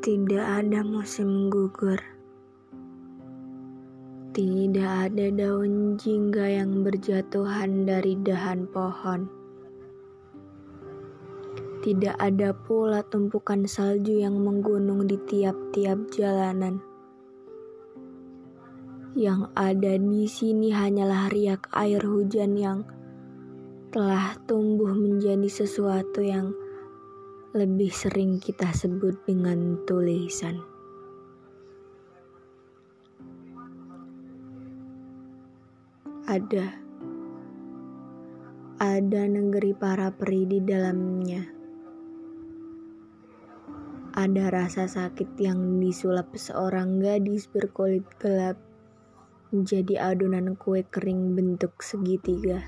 Tidak ada musim gugur. Tidak ada daun jingga yang berjatuhan dari dahan pohon. Tidak ada pula tumpukan salju yang menggunung di tiap-tiap jalanan. Yang ada di sini hanyalah riak air hujan yang telah tumbuh menjadi sesuatu yang lebih sering kita sebut dengan tulisan. Ada, ada negeri para peri di dalamnya. Ada rasa sakit yang disulap seorang gadis berkulit gelap menjadi adonan kue kering bentuk segitiga.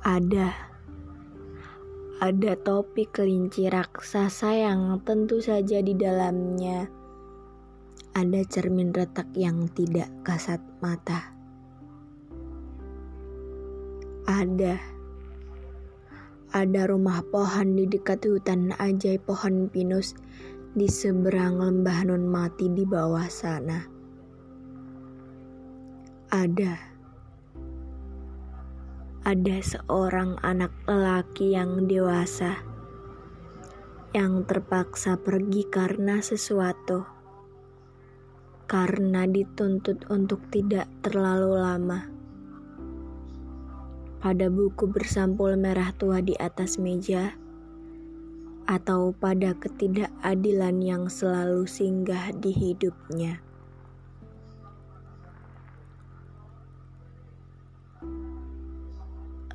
Ada ada topi kelinci raksasa yang tentu saja di dalamnya ada cermin retak yang tidak kasat mata. Ada ada rumah pohon di dekat hutan ajaib pohon pinus di seberang lembah nun mati di bawah sana. Ada ada seorang anak lelaki yang dewasa yang terpaksa pergi karena sesuatu, karena dituntut untuk tidak terlalu lama. Pada buku bersampul merah tua di atas meja, atau pada ketidakadilan yang selalu singgah di hidupnya.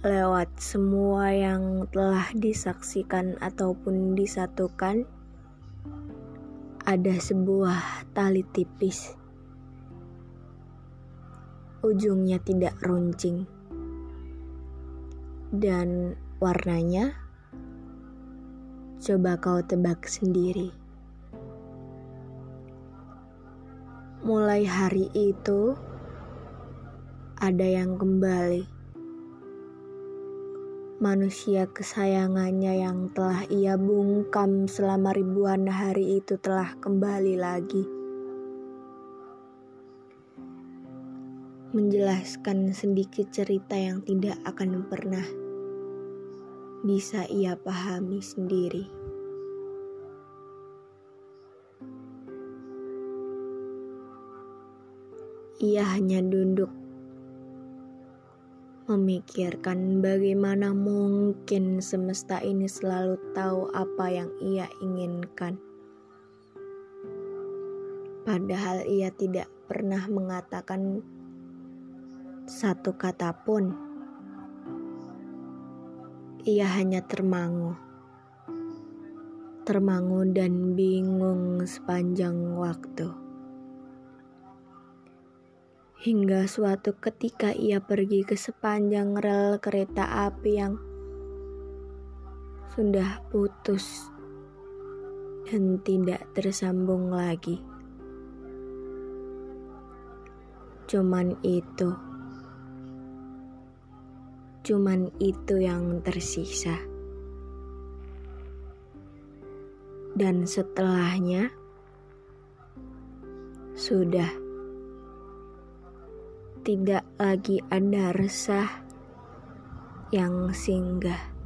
Lewat semua yang telah disaksikan ataupun disatukan, ada sebuah tali tipis. Ujungnya tidak runcing, dan warnanya coba kau tebak sendiri. Mulai hari itu, ada yang kembali manusia kesayangannya yang telah ia bungkam selama ribuan hari itu telah kembali lagi. Menjelaskan sedikit cerita yang tidak akan pernah bisa ia pahami sendiri. Ia hanya duduk memikirkan bagaimana mungkin semesta ini selalu tahu apa yang ia inginkan. Padahal ia tidak pernah mengatakan satu kata pun. Ia hanya termangu. Termangu dan bingung sepanjang waktu. Hingga suatu ketika ia pergi ke sepanjang rel kereta api yang sudah putus dan tidak tersambung lagi. Cuman itu, cuman itu yang tersisa. Dan setelahnya, sudah tidak lagi ada resah yang singgah.